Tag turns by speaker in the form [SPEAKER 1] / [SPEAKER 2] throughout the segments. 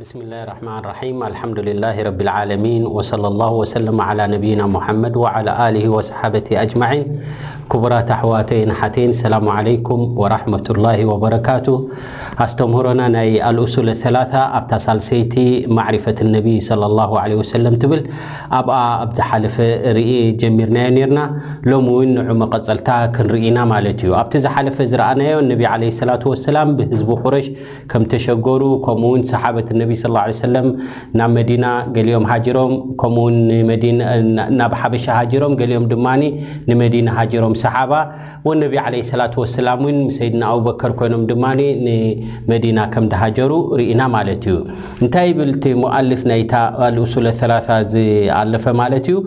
[SPEAKER 1] ብስሚላሂ ራሕማን ራሒም ኣልሓምዱሊላሂ ረቢል ዓለሚን ወሰለላሁ ወሰለመ ዓላ ነቢይና ሙሓመድ ወዓላ ኣሊሂ ወሰሓበቲሂ ኣጅማዒን ክቡራት ኣሕዋተይን ኣሓተይን ሰላሙ ዓለይኩም ወራሕመቱላሂ ወበረካቱ ኣስተምህሮና ናይ ኣልኡሱለ ሰላሳ ኣብታ ሳልሰይቲ ማዕሪፈት ነቢይ ሰለላሁ ዓለይሂ ወሰለም ትብል ኣብኣ ኣብ ዝሓለፈ ርኢ ጀሚርናዮ ኔርና ሎሚ እውን ንዑ መቐፀልታ ክንርኢና ማለት እዩ ኣብቲ ዝሓለፈ ዝረኣናዮ ነቢ ዓለይሂ ሰላቱ ወሰላም ብህዝቢ ቁረሽ ከምተሸገሩ ከምኡውን ሰሓበት ነቢ ስ ላ ሰለም ናብ መዲና ገሊኦም ሃጅሮም ከምኡውን ናብ ሓበሻ ሃጅሮም ገሊኦም ድማ ንመዲና ሃጅሮም ሰሓባ ወነቢ ዓለ ሰላት ወሰላም እውን ሰይድና ኣቡበከር ኮይኖም ድማ ንመዲና ከም ድሃጀሩ ርኢና ማለት እዩ እንታይ ይብል እቲ ሙኣልፍ ናይታ ኣልእሱለ ሰላሳ ዝኣለፈ ማለት እዩ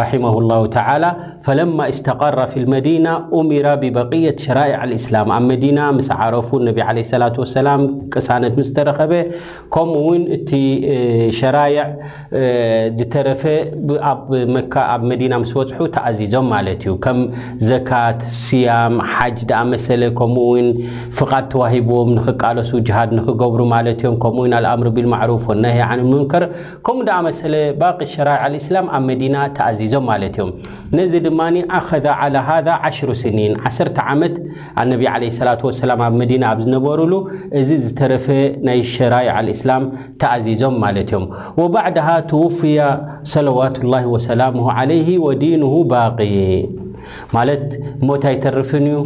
[SPEAKER 1] ራሒማሁ ላሁ ተዓላ ፈለማ ኢስተቀረ ፊል መዲና ኡሚረ ቢበቅየት ሸራኢዕ ልእስላም ኣብ መዲና ምስ ዓረፉ ነቢ ዓለይሂ ሰላቱ ወሰላም ቅሳነት ምስ ተረኸበ ከምኡ እውን እቲ ሸራይዕ ዝተረፈ ኣብ መካ ኣብ መዲና ምስ በፅሑ ተኣዚዞም ማለት እዩ ከም ዘካት ስያም ሓጅ ዳኣመሰለ ከምኡ እውን ፍቃድ ተዋሂብዎም ንክቃለሱ ጅሃድ ንክገብሩ ማለት እዮም ከምኡ እውን ኣልኣምር ቢልማዕሩፍ ወናሂ ዓን ሙንከር ከምኡ ደኣ መሰለ ባቂ ሸራይዕ ኣልእስላም ኣብ መዲና ተኣዚዞም ማለት እዮም። ነዚ ድማ ኣኸዘ ዓላ ሃዛ ዓሽሩ ስኒን፣ ዓሰርተ ዓመት ኣነቢ ዓለይሂ ሰላቱ ወሰላም ኣብ መዲና ኣብ ዝነበሩሉ እዚ ዝተረፈ ናይ ሸራይዕ ኣልእስላም ተኣዚዞም ማለት እዮም። ወባዕደሃ ትውፍየ ሰለዋቱላሂ ወሰላሙሁ ዓለይሂ ወዲኑሁ ባቂ። ማለት ሞት ኣይተርፍን እዩ፣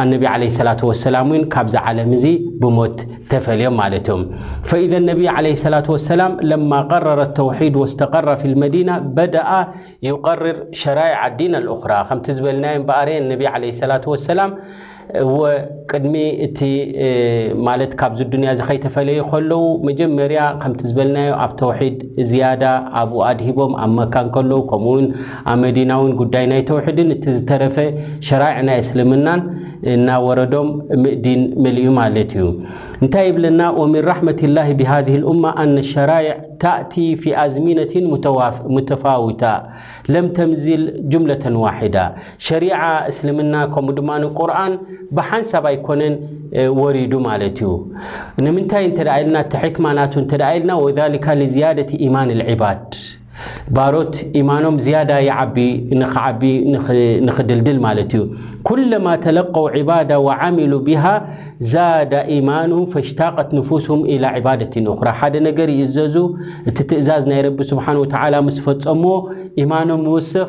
[SPEAKER 1] ኣነቢ ዓለይሂ ሰላቱ ወሰላም እውን ካብዚ ዓለም እዚ ብሞት ተፈልዮም ማለት እዮም። ፈኢዘ ነቢይ ዓለይሂ ሰላቱ ወሰላም ለማ ቀረረ ተውሒድ ወስተቀረ ፊል መዲና በደኣ ዩቀርር ሸራይዓ ዲን ኣልኡኽራ ከምቲ ዝበልናዮ እምበኣር እየ ነቢይ ዓለይሂ ሰላቱ ወሰላም እወ ቅድሚ እቲ ማለት ካብዚ ዱንያ እዚ ከይተፈለዩ ከለዉ መጀመርያ ከምቲ ዝበልናዮ ኣብ ተውሒድ ዝያዳ ኣብኡ ኣድሂቦም ኣብ መካ እንከለዉ ከምኡ ውን ኣብ መዲና ውን ጉዳይ ናይ ተውሒድን እቲ ዝተረፈ ሸራይዕ ናይ እስልምናን እናወረዶም ምእዲን መሊኡ ማለት እዩ እንታይ ይብለና ወሚን ራሕመት ላሂ ብሃዚህ ልኡማ ኣነ ሸራይዕ ታእቲ ፊ ኣዝሚነትን ሙተፋውታ ለም ተምዝል ጁምለተን ዋሒዳ ሸሪዓ እስልምና ከምኡ ድማ ቁርኣን ብሓንሳብ ኣይኮነን ወሪዱ ማለት እዩ ንምንታይ እንተ ኢልና እቲ ሕክማ ናቱ እንተ ኢልና ወሊካ ንዝያደት ኢማን ልዕባድ ባሮት ኢማኖም ዝያዳ ይዓቢ ንክዓቢ ንክድልድል ማለት እዩ ኩለማ ተለቀው ዕባዳ ወዓሚሉ ብሃ ዛዳ ኢማንሁም ፈሽታቀት ንፉስም ኢላ ዕባደት ንኹራ ሓደ ነገር ይእዘዙ እቲ ትእዛዝ ናይ ረቢ ስብሓን ወተዓላ ምስ ፈፀምዎ ኢማኖም ይውስኽ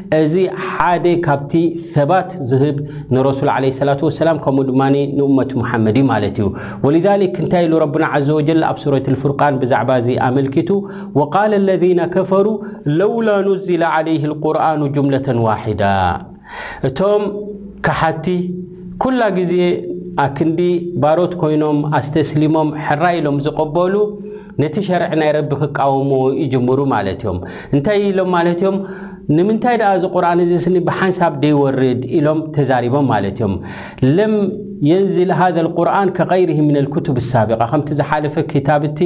[SPEAKER 1] እዚ ሓደ ካብቲ ሰባት ዝህብ ንረሱል ዓለይሂ ሰላቱ ወሰላም ከምኡ ድማ ንኡመት ሙሓመድ እዩ ማለት እዩ። ወሊዛሊክ እንታይ ኢሉ ረቡና ዐዘ ወጀል ኣብ ሱረቱል ፉርቃን ብዛዕባ እዚ ኣመልኪቱ ወቃለ ለዚነ ከፈሩ ለውላ ኑዚለ ዐለይሂል ቁርኣኑ ጁምለተን ዋሒዳ እቶም ከሓድቲ ኩላ ግዜ ኣክንዲ ባሮት ኮይኖም ኣስተስሊሞም ሕራይ ኢሎም ዝቕበሉ ነቲ ሸርዕ ናይ ረቢ ክቃወምዎ ይጅምሩ ማለት እዮም እንታይ ኢሎም ማለት እዮም ንምንታይ ደኣ እዚ ቁርን እዚ ስኒ ብሓንሳብ ደይወርድ ኢሎም ተዛሪቦም ማለት እዮም ለም የንዝል ሃዘ ልቁርን ከቀይርህ ምን ልክቱብ ሳቢቃ ከምቲ ዝሓለፈ ክታብቲ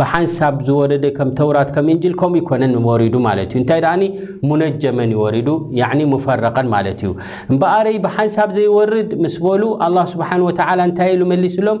[SPEAKER 1] ብሓንሳብ ዝወረደ ከም ተውራት ከም እንጅል ከምኡ ይኮነን ወሪዱ ማለት እዩ እንታይ ደኣኒ ሙነጀመን ይወሪዱ ያኒ ሙፈረቀን ማለት እዩ እምበኣረይ ብሓንሳብ ዘይወርድ ምስ በሉ ኣላ ስብሓን ወተዓላ እንታይ ኢሉ መሊስሎም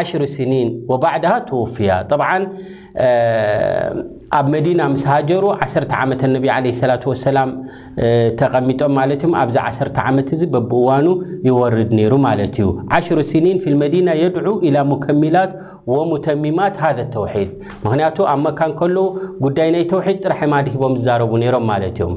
[SPEAKER 1] ዓሽር ስኒን ወባዕድሃ ትወፍያ ጠብዓን ኣብ መዲና ምስ ሃጀሩ ዓሰርተ ዓመተ ነቢ ዓለ ሰላት ወሰላም ተቐሚጦም ማለት እዮም ኣብዚ ዓሰርተ ዓመት እዚ በብእዋኑ ይወርድ ነይሩ ማለት እዩ ዓሽሩ ስኒን ፊ ልመዲና የድዑ ኢላ ሙከሚላት ወሙተሚማት ሃዘ ተውሒድ ምክንያቱ ኣብ መካን ከለዉ ጉዳይ ናይ ተውሒድ ጥራሕ ማድ ሂቦም ዝዛረቡ ነይሮም ማለት እዮም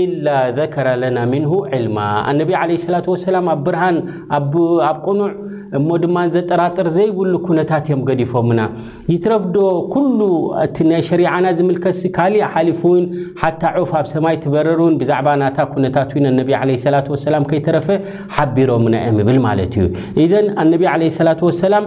[SPEAKER 1] ኢላ ዘከረ ለና ምንሁ ዕልማ ኣነቢ ዓለይሂ ሰላቱ ወሰላም ኣብ ብርሃን ኣብ ቅኑዕ እሞ ድማ ዘጠራጥር ዘይብሉ ኩነታት እዮም ገዲፎምና ይትረፍዶ ኩሉ እቲ ናይ ሸሪዓና ዝምልከሲ ካሊእ ሓሊፉ እውን ሓታ ዑፍ ኣብ ሰማይ ትበረር እውን ብዛዕባ ናታ ኩነታት እውን ኣነቢ ዓለ ሰላት ወሰላም ከይተረፈ ሓቢሮምና እዮም ይብል ማለት እዩ ኢዘን ኣነቢ ዓለ ሰላት ወሰላም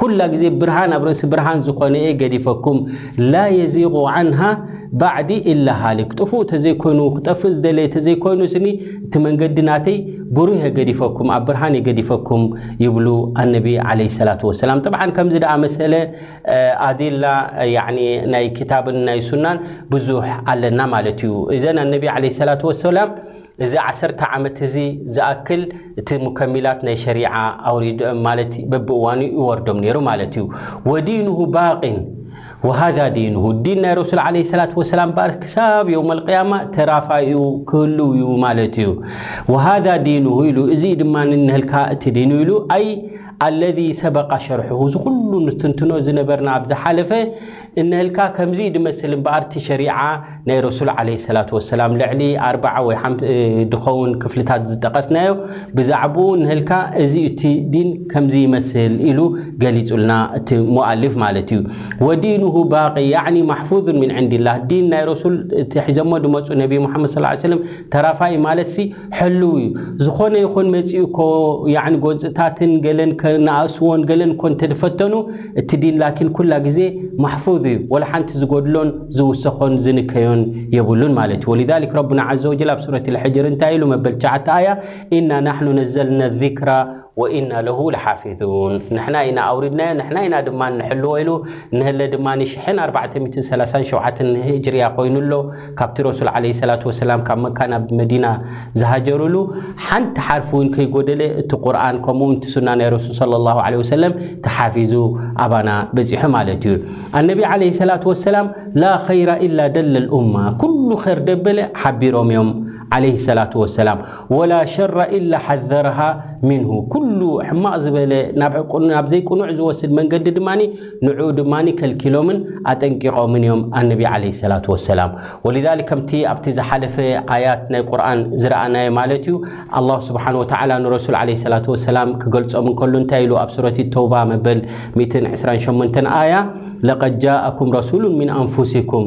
[SPEAKER 1] ኩላ ግዜ ብርሃን ኣብ ርእሲ ብርሃን ዝኾነ እየ ገዲፈኩም ላ የዚቁ ዓንሃ ባዕዲ ኢላ ሃሊክ ጥፉእ ተዘይኮይኑ ክጠፍእ ዝደለየ ተዘይኮይኑ ስኒ እቲ መንገዲ ናተይ ብሩህ እየ ገዲፈኩም ኣብ ብርሃን እየ ገዲፈኩም ይብሉ ኣነቢ ዓለይሂ ሰላቱ ወሰላም ጠብዓን ከምዚ ደኣ መሰለ ኣዲላ ያዕኒ ናይ ክታብን ናይ ሱናን ብዙሕ ኣለና ማለት እዩ እዘን ኣነቢ ዓለይሂ ሰላቱ ወሰላም እዚ ዓሰርተ ዓመት እዚ ዝኣክል እቲ ሙከሚላት ናይ ሸሪዓ ኣውሪዱ ማለት በብእዋኑ ይወርዶም ነይሩ ማለት እዩ። ወዲኑሁ ባቂን ወሃዛ ዲኑሁ ዲን ናይ ረሱል ዓለይሂ ሰላቱ ወሰላም በኣር ክሳብ የውመል ቅያማ ተራፋዩ ክህልው እዩ ማለት እዩ። ወሃዛ ዲኑሁ ኢሉ እዚ ድማ ንነህልካ እቲ ዲኑ ኢሉ ኣይ ኣለዚ ሰበቃ ሸርሑሁ ዝኹሉ ንትንትኖ ዝነበርና ኣብ ዝሓለፈ እንሀልካ ከምዚ እዩ ድመስል እምበኣር እቲ ሸሪዓ ናይ ረሱል ዓለይሂ ሰላቱ ወሰላም ልዕሊ ኣርብዓ ወይ ሓም- እ፣ ድኸውን ክፍልታት ዝጠቐስናዮ ብዛዕብኡ እንሀልካ እዚ እዩ እቲ ዲን ከምዚ ይመስል ኢሉ ገሊጹልና እቲ ሙኣሊፍ ማለት እዩ ወዲኑሁ ባቂ ያዕኒ ማሕፉዙን ምን ዕንዲላህ ዲን ናይ ረሱል እቲ ሒዘሞ ድመጹ ነቢ ሙሓመድ ሰለላሁ ዐለይሂ ወሰለም ተራፋይ ማለትሲ ሕልው እዩ ዝኾነ ይኹን መጺኡ እኮ ያዕኒ ጎንጽታትን ገለን ከነኣእስዎን ገለን እኮ እንተድፈተኑ እቲ ዲን ላኪን ኩላ ግዜ ማሕፉዝ እዩ ወላ ሓንቲ ዝጎድሎን ዝውሰኾን ዝንከዮን የብሉን ማለት እዩ ወሊዛሊክ ረቡና ዓዘ ወጀል ኣብ ሱረት ልሕጅር እንታይ ኢሉ መበል ትሽዓተ ኣያ ኢና ናሕኑ ነዘልና ዚክራ ወኢና ለሁ ለሓፊዙን ንሕና ኢና ኣውሪድናዮ ንሕና ኢና ድማ ንሕልዎ ኢሉ ንህለ ድማ ሽሕን ኣርባዕተ ሚትን ሰላሳን ሸውዓትን ህጅርያ ኮይኑ ኣሎ ካብቲ ረሱል ዓለይሂ ሰላቱ ወሰላም ካብ መካ ናብ መዲና ዝሃጀሩሉ ሓንቲ ሓርፊ እውን ከይጎደለ እቲ ቁርኣን ከምኡ እቲ ሱና ናይ ረሱል ሰለላሁ ዓለይሂ ወሰለም ተሓፊዙ ኣባና በፂሑ ማለት እዩ ኣነቢ ዓለይሂ ሰላቱ ወሰላም ላ ኸይራ ኢላ ደለ ልኡማ ኩሉ ኸር ደበለ ሓቢሮም እዮም ዓለይሂ ሰላቱ ወሰላም ወላ ሸረ ኢላ ሓዘረሃ ሚንሁ ኩሉ ሕማቕ ዝበለ ናብ ዘይቅኑዕ ዝወስድ መንገዲ ድማ ንዕኡ ድማ ከልኪሎምን ኣጠንቂቖምን እዮም ኣነቢ ዓለይሂ ሰላቱ ወሰላም ወሊዛሊክ ከምቲ ኣብቲ ዝሓለፈ ኣያት ናይ ቁርኣን ዝረኣናዮ ማለት እዩ ኣላሁ ስብሓነሁ ወተዓላ ንረሱል ዓለይሂ ሰላቱ ወሰላም ክገልጾም እንከሎ እንታይ ኢሉ ኣብ ሱረት ተውባ መበል ሚእትን ዕስራን ሸሞንተን ኣያ ለቀድ ጃኣኩም ረሱሉን ሚን ኣንፉሲኩም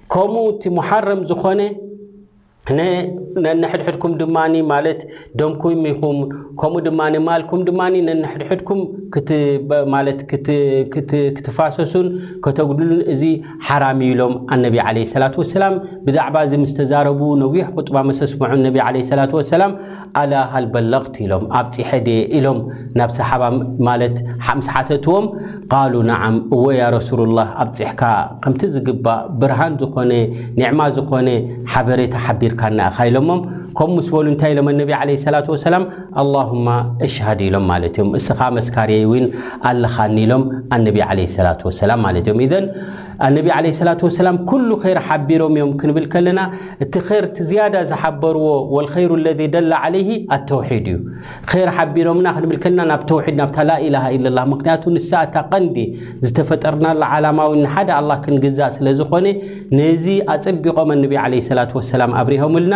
[SPEAKER 1] ከምኡ እቲ ሙሓረም ዝኾነ ነንሕድሕድኩም ድማ ማለት ደምኩም ኢኹም ከምኡ ድማ ማልኩም ድማ ነንሕድሕድኩም ማለት ክትፋሰሱን ከተጉድሉን እዚ ሓራም እዩ ኢሎም ኣነቢ ዓለ ሰላት ወሰላም ብዛዕባ እዚ ምስ ተዛረቡ ነዊሕ ቁጥባ መሰስምዑ ነቢ ዓለ ሰላት ወሰላም ኣላ ሀል በለግት ኢሎም፣ ኣብጺሐ ድየ ኢሎም ናብ ሰሓባ ማለት ሓምስ ሓተትዎም፣ ቃሉ ነዓም እወ ያ ረሱሉላህ ኣብጺሕካ ከምቲ ዝግባእ ብርሃን ዝኾነ ኒዕማ ዝኾነ ሓበሬታ ሓቢርካና ኢኻ ኢሎሞም፣ ከምኡ ምስ በሉ እንታይ ኢሎም ኣነቢ ዓለይሂ ሰላቱ ወሰላም ኣላሁማ እሽሀድ ኢሎም ማለት እዮም እስኻ መስካሪየይ እውን ኣለኻኒ ኢሎም ኣነቢ ዓለይሂ ሰላቱ ወሰላም ማለት እዮም ኢዘን ኣነቢ ዓለይሂ ሰላቱ ወሰላም ኩሉ ኸይር ሓቢሮም እዮም ክንብል ከለና እቲ ኸይር እቲ ዝያዳ ዝሓበርዎ ወልኸይሩ ለዚ ደለ ዓለይሂ ኣተውሒድ እዩ። ኸይር ሓቢሮምና ክንብል ከለና ናብ ተውሒድ ናብታ ላኢላሃ ኢለላህ ምኽንያቱ ንሳ እታ ቀንዲ ዝተፈጠርናላ ዓላማዊ ንሓደ ኣላህ ክንግዛእ ስለዝኾነ ነዚ ኣጸቢቖም ኣነቢ ዓለይሂ ሰላቱ ወሰላም ኣብሪሆምልና።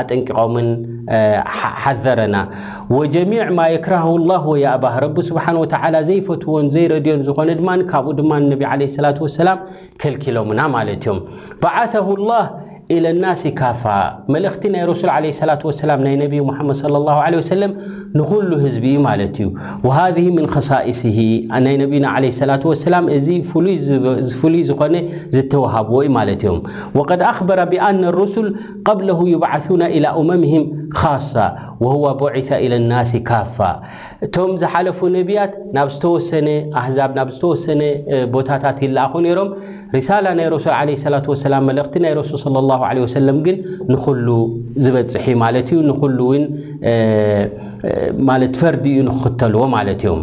[SPEAKER 1] ኣጠንቂቖምን ሓዘረና። ወጀሚዕ ማ የክራሁ ላህ ወየእባህ ረቢ ስብሓን ወተዓላ ዘይፈትዎን ዘይረድዮን ዝኾነ ድማ ካብኡ ድማ ነቢ ዓለይሂ ሰላቱ ወሰላም ከልኪሎምና ማለት እዮም። በዓሰሁ ላህ ኢለ ናሲ ካፋ መልእኽቲ ናይ ረሱል ዓለይሂ ሰላቱ ወሰላም ናይ ነቢዩ ሙሓመድ ሰለላሁ ዓለይሂ ወሰለም ንኹሉ ህዝቢ እዩ ማለት እዩ። ወሃዚሂ ምን ኸሳኢሲሂ ናይ ነቢዩና ዓለይሂ ሰላቱ ወሰላም እዚ ፍሉይ ዝኾነ ዝተወሃብዎ እዩ ማለት እዮም። ወቀድ ኣኽበረ ቢኣነ ሩሱል ቐብለሁ ዩብዓሱነ ኢላ ኡመምህም ኻሳ ወሁወ ቡዒሰ ኢለናሲ ካፋ እቶም ዝሓለፉ ነብያት ናብ ዝተወሰነ ኣህዛብ ናብ ዝተወሰነ ቦታታት ይለኣኹ ነይሮም ሪሳላ ናይ ረሱል ዓለይሂ ሰላቱ ወሰላም መልእኽቲ ናይ ረሱል ሰለላሁ ዓለይሂ ወሰለም ግን ንኹሉ ዝበጽሕ እዩ ማለት እዩ ንኹሉ እውን ማለት ፈርዲ እዩ ንክኽተልዎ ማለት እዮም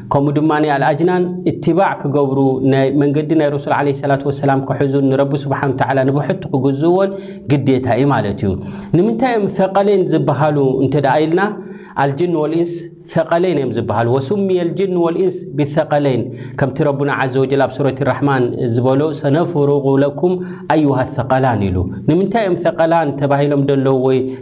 [SPEAKER 1] ከምኡ ድማ ኣልኣጅናን እትባዕ ክገብሩ ናይ መንገዲ ናይ ረሱል ዓለይሂ ሰላቱ ወሰላም ክሕዙን ንረቢ ስብሓነ ወተዓላ ንብሕቱ ክግዝእዎን ግዴታ እዩ ማለት እዩ። ንምንታይ እዮም ሰቀሌን ዝበሃሉ እንተደኣ ኢልና ኣልጅን ወልኢንስ ሰቀሌን እዮም ዝበሃሉ ወሱምየ ኣልጅን ወልኢንስ ብሰቀሌን ከምቲ ረቡና ዓዘ ወጀል ኣብ ሱረት ራሕማን ዝበሎ ሰነፍሩጉ ለኩም ኣዩሃ ሰቀላን ኢሉ ንምንታይ እዮም ሰቀላን ተባሂሎም ደለዉ ወይ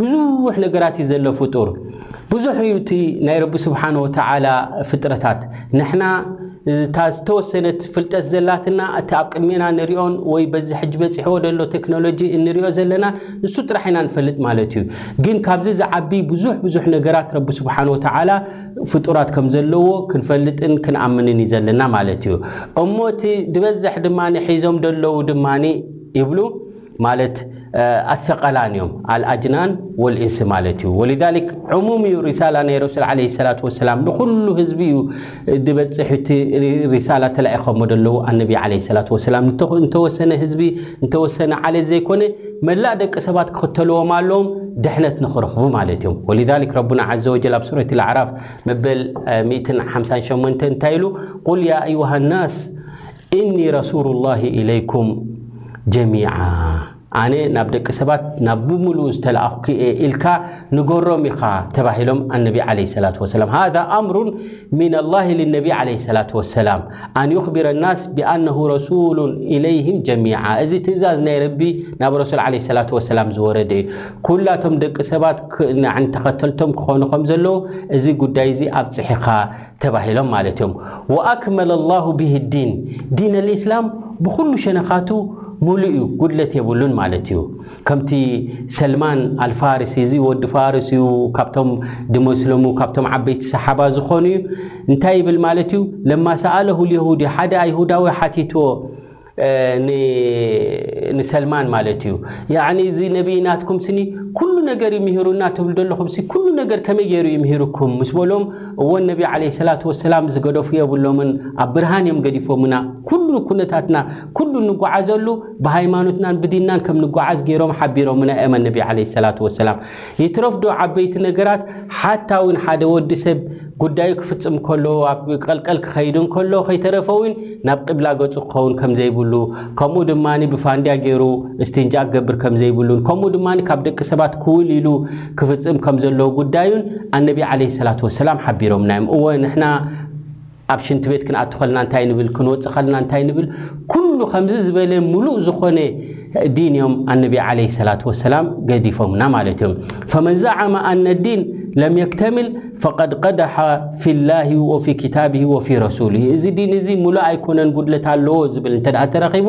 [SPEAKER 1] ብዙሕ ነገራት እዩ ዘሎ ፍጡር ብዙሕ እዩ እቲ ናይ ረቢ ስብሓን ወተዓላ ፍጥረታት ንሕና እታ ዝተወሰነት ፍልጠት ዘላትና እቲ ኣብ ቅድሜና ንሪኦን ወይ በዚ ሕጂ በፂሕዎ ዘሎ ቴክኖሎጂ እንሪኦ ዘለና ንሱ ጥራሕ ኢና ንፈልጥ ማለት እዩ ግን ካብዚ ዝዓቢ ብዙሕ ብዙሕ ነገራት ረቢ ስብሓን ወተዓላ ፍጡራት ከም ዘለዎ ክንፈልጥን ክንኣምንን እዩ ዘለና ማለት እዩ እሞ እቲ ዝበዝሕ ድማ ሒዞም ደለዉ ድማ ይብሉ ማለት ኣሰቀላን እዮም ኣልኣጅናን ወልእንሲ ማለት እዩ ወሊዛሊክ ዕሙም እዩ ሪሳላ ናይ ረሱል ዓለ ሰላት ወሰላም ንኩሉ ህዝቢ እዩ ድበፅሕ እቲ ሪሳላ ተላኢኸሞ ደለዉ ኣነቢ ዓለ ሰላት ወሰላም እንተወሰነ ህዝቢ እንተወሰነ ዓሌት ዘይኮነ መላእ ደቂ ሰባት ክኽተልዎም ኣለዎም ድሕነት ንክረኽቡ ማለት እዮም ወሊዛሊክ ረቡና ዓዘ ወጀል ኣብ ሱረት ልኣዕራፍ መበል 158 እንታይ ኢሉ ቁል ያ ኣዩሃ ናስ እኒ ረሱሉላሂ ኢለይኩም ጀሚዓ፣ ኣነ ናብ ደቂ ሰባት ናብ ብምሉኡ ዝተለኣኽኩ እየ ኢልካ ንገሮም ኢኻ ተባሂሎም ኣነቢ ዓለይሂ ሰላቱ ወሰላም። ሃዛ ኣምሩን ሚነላሂ ሊነቢ ዓለይሂ ሰላቱ ወሰላም ኣን ዩኽቢረ ናስ ቢኣነሁ ረሱሉን ኢለይሂም ጀሚዓ፣ እዚ ትእዛዝ ናይ ረቢ ናብ ረሱል ዓለይሂ ሰላቱ ወሰላም ዝወረደ እዩ። ኩላቶም ደቂ ሰባት ንተኸተልቶም ክኾኑ ከም ዘለዉ እዚ ጉዳይ እዚ ኣብፅሕኻ ተባሂሎም ማለት እዮም። ወኣክመለ ኣላሁ ቢሂ ዲን፣ ዲን ኣልኢስላም ብኹሉ ሸነኻቱ ሙሉእ እዩ ጉድለት የብሉን ማለት እዩ። ከምቲ ሰልማን ኣልፋርሲ እዚ ወዲ ፋርስ እዩ ካብቶም ድመስለሙ ካብቶም ዓበይቲ ሰሓባ ዝኾኑ እዩ እንታይ ይብል ማለት እዩ ለማ ሰኣለሁ ልየሁዲ ሓደ ኣይሁዳዊ ሓቲትዎ ንሰልማን ማለት እዩ ያኒ እዚ ነብይ ናትኩም ስኒ ኩሉ ነገር እዩ ምሂሩና ትብሉ ዘለኹም ሲ ኩሉ ነገር ከመይ ገይሩ እዩ ምሂሩኩም ምስ በሎም እወ ነቢ ዓለ ሰላት ወሰላም ዝገደፉ የብሎምን ኣብ ብርሃን እዮም ገዲፎምና ኩሉ ኩነታትና ኩሉ እንጓዓዘሉ ብሃይማኖትናን ብዲናን ከም ንጓዓዝ ገይሮም ሓቢሮምና እዮም ኣነቢ ዓለ ሰላት ወሰላም ይትረፍ ዶ ዓበይቲ ነገራት ሓታ እውን ሓደ ወዲ ሰብ ጉዳዩ ክፍጽም ከሎ ኣብ ቀልቀል ክኸይድ እንከሎ ከይተረፈ እውን ናብ ቂብላ ገጹ ክኸውን ከም ዘይብሉ ከምኡ ድማ ብፋንድያ ገይሩ እስትንጃ ክገብር ከም ዘይብሉን ከምኡ ድማ ካብ ደቂ ሰባት ክውል ኢሉ ክፍጽም ከም ዘለዎ ጉዳዩን ኣነቢ ዓለይሂ ሰላቱ ወሰላም ሓቢሮምና እዮም። እወ ንሕና ኣብ ሽንቲ ቤት ክንኣቱ ከልና እንታይ ንብል፣ ክንወጽእ ከልና እንታይ ንብል፣ ኩሉ ከምዚ ዝበለ ምሉእ ዝኾነ ዲን እዮም ኣነቢ ዓለይሂ ሰላቱ ወሰላም ገዲፎምና ማለት እዮም። ፈመን ዘዓመ ኣነ ዲን ለም የክተምል ፈቀድ ቀደሐ ፊላሂ ወፊ ኪታቢሂ ወፊ ረሱሊሂ እዚ ዲን እዚ ምሉእ ኣይኮነን ጉድለት ኣለዎ ዝብል እንተድኣ ተረኺቡ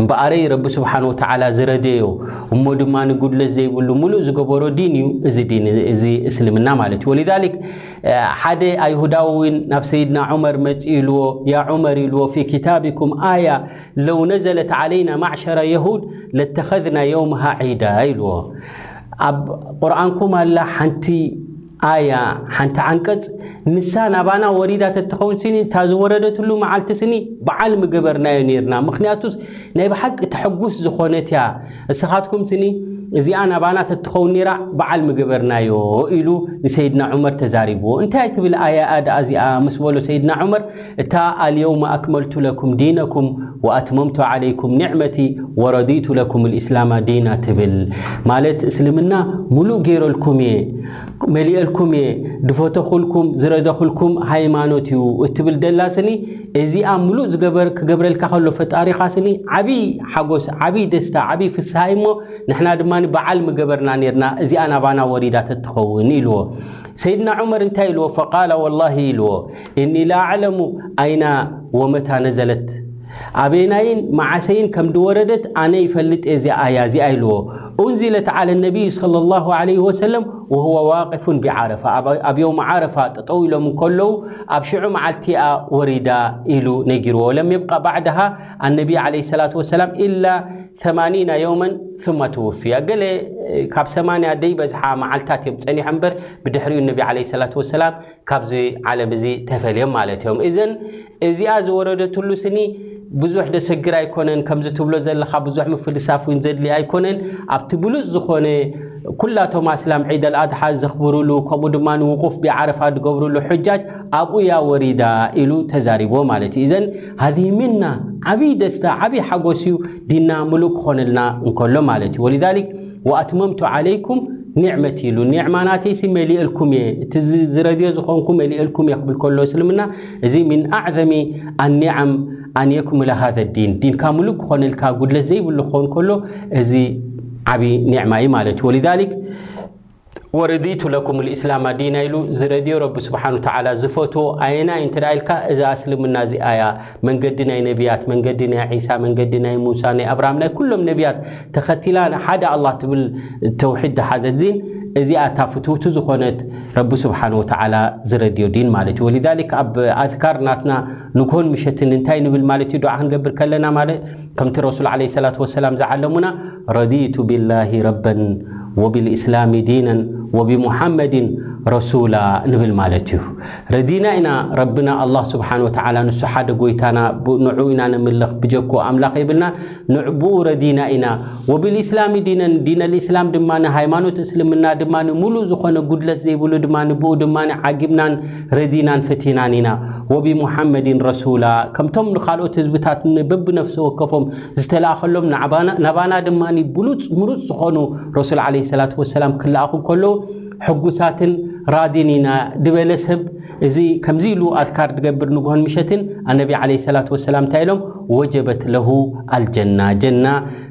[SPEAKER 1] እምበኣረይ ረቢ ስብሓነሁ ወተዓላ ዝረደዮ እሞ ድማ ጉድለት ዘይብሉ ሙሉእ ዝገበሮ ዲን እዩ እዚ ዲን እዚ እስልምና ማለት እዩ ወሊዛሊክ ሓደ ኣይሁዳዊ እውን ናብ ሰይድና ዑመር መፂኡ ኢልዎ ያ ዑመር ኢልዎ ፊ ክታቢኩም ኣያ ለው ነዘለት ዓለይና ማዕሸራ የሁድ ለተኸዝና የውምሃ ዒዳ ኢልዎ ኣብ ቁርኣንኩም ኣላ ሓንቲ ኣያ ሓንቲ ዓንቀጽ ንሳ ናባና ወሪዳ ተትኸውን ስኒ እታ ዝወረደትሉ መዓልቲ ስኒ በዓል ምገበርናዮ ኔርና ምኽንያቱስ ናይ ብሓቂ ተሕጉስ ዝኾነት እያ እስኻትኩም ስኒ እዚኣ ናባና ተትኸውን ኔራ በዓል ምገበርናዮ ኢሉ ንሰይድና ዑመር ተዛሪብዎ እንታይ ትብል ኣያኣ ደኣ እዚኣ ምስ በሎ ሰይድና ዑመር እታ ኣልየውመ ኣክመልቱ ለኩም ዲነኩም ወኣትመምቱ ዓለይኩም ኒዕመቲ ወረዲቱ ለኩም ልእስላማ ዲና ትብል ማለት እስልምና ሙሉእ ገይረልኩም እየ መሊኤልኩም እየ ድፈተኹልኩም ዝረደኹልኩም ሃይማኖት እዩ እትብል ደላ ስኒ እዚኣ ሙሉእ ዝገበር ክገብረልካ ከሎ ፈጣሪኻ ስኒ ዓብይ ሓጎስ ዓብይ ደስታ ዓብይ ፍስሃ እሞ ንሕና ድማ በዓል ምገበርና ነርና እዚኣ ናባና ወሪዳ ተትኸውን ኢልዎ ሰይድና ዑመር እንታይ ኢልዎ ፈቃላ ወላሂ ኢልዎ እኒ ላኣዕለሙ ኣይና ወመታ ነዘለት ኣበይናይን መዓሰይን ከም ድወረደት ኣነ ይፈልጥ እየ እዚኣ እያ እዚኣ ኢልዎ ኡንዚለት ዓለ ነቢይ ሰለ ላሁ ዓለይህ ወሰለም ወህወ ዋቅፉን ቢዓረፋ ኣብ የውም ዓረፋ ጠጠው ኢሎም እንከለዉ ኣብ ሽዑ መዓልቲ እያ ወሪዳ ኢሉ ነጊርዎ ለም የብቃ ባዕድሃ ኣነቢይ ዓለይህ ሰላት ወሰላም ኢላ ተማኒና የውመን ثማ ትውፍያ ገለ ካብ ሰማንያ ደይበዝሓ መዓልታት እዮም ፀኒሖ እምበር ብድሕሪኡ ነቢ ዓለይህ ሰላት ወሰላም ካብዚ ዓለም እዚ ተፈልዮም ማለት እዮም። እዘን እዚኣ ዝወረደትሉ ስኒ ብዙሕ ደሰግር ኣይኮነን ከምዚ ትብሎ ዘለኻ ብዙሕ ምፍልሳፍ እውን ዘድልዮ ኣይኮነን። ኣብቲ ብሉጽ ዝኾነ ኩላቶም ኣስላም ዒድ ኣልኣድሓ ዘኽብርሉ ከምኡ ድማ ውቁፍ ቢዓረፋ ዝገብርሉ ሑጃጅ ኣብኡ እያ ወሪዳ ኢሉ ተዛሪብዎ ማለት እዩ። እዘን ሀዚህ ሚና ዓብይ ደስታ ዓብይ ሓጎስ እዩ ዲንና ምሉእ ክኾነልና እንከሎ ማለት እዩ ወሊዛሊክ ወኣትመምቱ ዓለይኩም ኒዕመቲ ኢሉ ኒዕማ ናተይሲ መሊኤልኩም እየ እቲ ዝረድዮ ዝኾንኩ መሊኤልኩም እየ ክብል ከሎ እስልምና እዚ ሚን ኣዕዘሚ ኣኒዓም ኣን የክሙለ ሃዘ ዲን ዲንካ ሙሉእ ክኾነልካ ጉድለት ዘይብሉ ክኾን ከሎ እዚ ዓብዪ ኒዕማ እዩ ማለት እዩ ወሊዛሊክ ወረዲቱ ለኩም ልእስላማ ዲና ኢሉ ዝረድዮ ረቢ ስብሓን ተዓላ ዝፈትዎ ኣየናይ እንተ ኢልካ እዛ እስልምና እዚኣ እያ መንገዲ ናይ ነቢያት መንገዲ ናይ ዒሳ መንገዲ ናይ ሙሳ ናይ ኣብርሃም ናይ ኩሎም ነቢያት ተኸቲላ ሓደ ኣላ ትብል ተውሒድ ዝሓዘት ዲን እዚኣ እታ ፍትውቲ ዝኾነት ረቢ ስብሓን ወተዓላ ዝረድዮ ዲን ማለት እዩ ወሊዛሊክ ኣብ ኣዝካር ናትና ንግሆን ምሸትን እንታይ ንብል ማለት እዩ ዱዓ ክንገብር ከለና ማለት ከምቲ ረሱል ዓለይሂ ሰላቱ ወሰላም ዝዓለሙና ረዲቱ ቢላሂ ረበን ወቢልኢስላሚ ዲነን ወቢሙሓመዲን ረሱላ ንብል ማለት እዩ። ረዲና ኢና ረብና ኣላህ ሱብሓነሁ ወተዓላ ንሱ ሓደ ጎይታና ንዕኡ ኢና ነምልኽ ብጀክኡ ኣምላኽ የብልናን ንብኡ ረዲና ኢና ወቢልኢስላሚ ዲነን ዲነል ኢስላም ድማ ሃይማኖት እስልምና ድማ ምሉእ ዝኾነ ጉድለት ዘይብሉ ድማ ብኡ ድማ ዓጊብናን ረዲናን ፈቲናን ኢና ወቢሙሓመዲን ረሱላ ከምቶም ንኻልኦት ህዝብታት በብነፍሲ ወከፎም ዝተላእኸሎም ናባና ድማ ብሉፅ ምሩፅ ዝኾኑ ረሱል ዓለይሂ ሰላቱ ወሰላም ክለኣኹ እንከለዉ ሕጉሳትን ራዲን ኢና ድበለ ሰብ እዚ ከምዚ ኢሉ ኣዝካር ድገብር ንግሆን ምሸትን ኣነቢ ዓለይሂ ሰላቱ ወሰላም እንታይ ኢሎም ወጀበት ለሁ ኣልጀና ጀና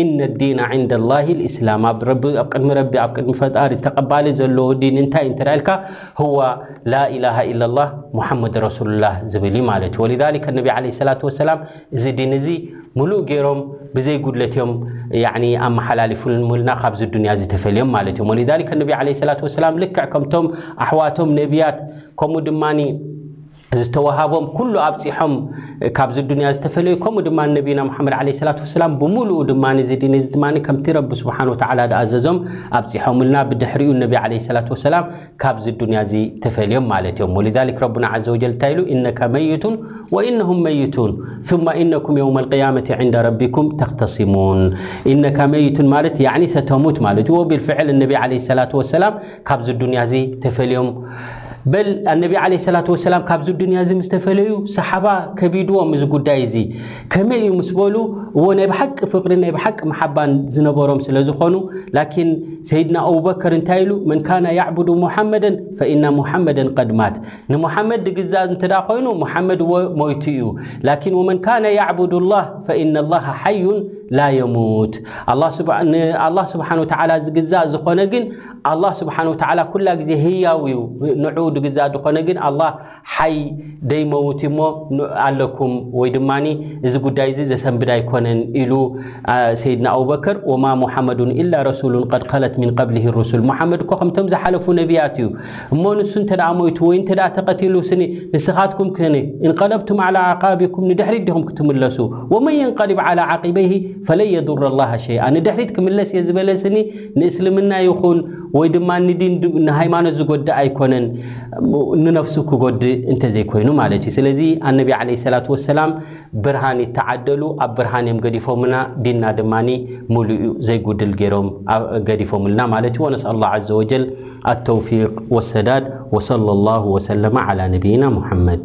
[SPEAKER 1] ኢነ ዲነ ዕንደ ላሂ ልእስላም ኣብ ረቢ ኣብ ቅድሚ ረቢ ኣብ ቅድሚ ፈጣሪ ተቐባሊ ዘለዎ ዲን እንታይ እንተ ኢልካ ህዋ ላኢላሃ ኢለላህ ሙሓመድ ረሱሉላህ ዝብል እዩ ማለት እዩ ወሊዛሊከ ነቢ ዓለይሂ ሰላቱ ወሰላም እዚ ዲን እዚ ምሉእ ገይሮም ብዘይ ጉድለት እዮም ያዕኒ ኣመሓላሊፉልና ካብዚ ዱንያ እዚ ተፈልዮም ማለት እዮም ወሊዛሊከ ነቢ ዓለይሂ ሰላቱ ወሰላም ልክዕ ከምቶም ኣሕዋቶም ነቢያት ከምኡ ድማኒ ዝተዋሃቦም ኩሉ ኣብጺሖም ካብ ዝዱንያ ዝተፈለዩ ከምኡ ድማ ነቢና ሙሓመድ ዓለይሂ ሰላቱ ወሰላም ብምሉኡ ድማ እዚ ዲን እዚ ድማ ከምቲ ረቢ ስብሓነ ወተዓላ ዝኣዘዞም ኣብጺሖምልና ብድሕሪኡ ነቢ ዓለይሂ ሰላቱ ወሰላም ካብዚ ዱንያ እዚ ተፈልዮም ማለት እዮም ወሊዛሊክ ረቡና ዓዘ ወጀል እንታይ ኢሉ ኢነከ መይቱን ወኢነሁም መይቱን ثመ ኢነኩም የውመ ኣልቅያመቲ ዕንደ ረቢኩም ተኽተሲሙን ኢነከ መይቱን ማለት ያዕኒ ሰተሙት ማለት እዩ ወቢልፍዕል ነቢ ዓለይሂ ሰላቱ ወሰላም ካብዚ ዱንያ እዚ ተፈልዮም በል ኣነቢ ዓለይሂ ሰላቱ ወሰላም ካብዚ ዱንያ እዚ ምስ ተፈለዩ ሰሓባ ከቢድዎም እዚ ጉዳይ እዚ ከመይ እዩ ምስ በሉ እዎ ናይ ብሓቂ ፍቕሪ ናይ ብሓቂ መሓባን ዝነበሮም ስለ ዝኾኑ ላኪን ሰይድና ኣቡበከር እንታይ ኢሉ መን ካነ ያዕቡዱ ሙሓመደን ፈኢና ሙሓመደን ቀድ ማት ንሙሓመድ ድግዛእ እንተ ኮይኑ ሙሓመድ እዎ ሞይቱ እዩ ላኪን ወመን ካነ ያዕቡዱ ላህ ፈኢነ ላሃ ሓዩን ላ የሙት ንኣላህ ስብሓን ወተዓላ ዝግዛእ ዝኾነ ግን ኣላህ ስብሓነሁ ወተዓላ ኩላ ግዜ ህያው እዩ፣ ንዑ ድግዛእ ድኾነ ግን ኣላህ ሓይ ደይመውት እዩሞ ኣለኩም ወይ ድማ እዚ ጉዳይ እዚ ዘሰንብድ ኣይኮነን ኢሉ ሰይድና ኣቡበከር ወማ ሙሓመዱን ኢላ ረሱሉን ቀድ ኸለት ሚን ቀብሊሂ ሩሱል ሙሓመድ እኮ ከምቶም ዝሓለፉ ነቢያት እዩ እሞ ንሱ እንተ ሞይቱ ወይ እንተ ተቐቲሉ ስኒ ንስኻትኩም ክን እንቀለብቱም ዓላ ዓቃቢኩም ንድሕሪት ዲኹም ክትምለሱ ወመን የንቀሊብ ዓላ ዓቂበይሂ ፈለን የዱረ ላሃ ሸይኣ ንድሕሪት ክምለስ እየ ዝበለ ስኒ ንእስልምና ይኹን ወይ ድማ ንዲን ንሃይማኖት ዝጎድእ ኣይኮነን ንነፍሱ ክጎድእ እንተዘይኮይኑ ማለት እዩ ስለዚ ኣነቢ ዓለ ሰላት ወሰላም ብርሃን ይተዓደሉ ኣብ ብርሃን እዮም ገዲፎምና ዲንና ድማ ሙሉእ እዩ ዘይጉድል ገይሮም ገዲፎምልና ማለት እዩ ወነስኣል ላ ዘ ወጀል ኣተውፊቅ ወሰዳድ ወሰለ ላሁ ወሰለማ ዓላ ነቢይና ሙሐመድ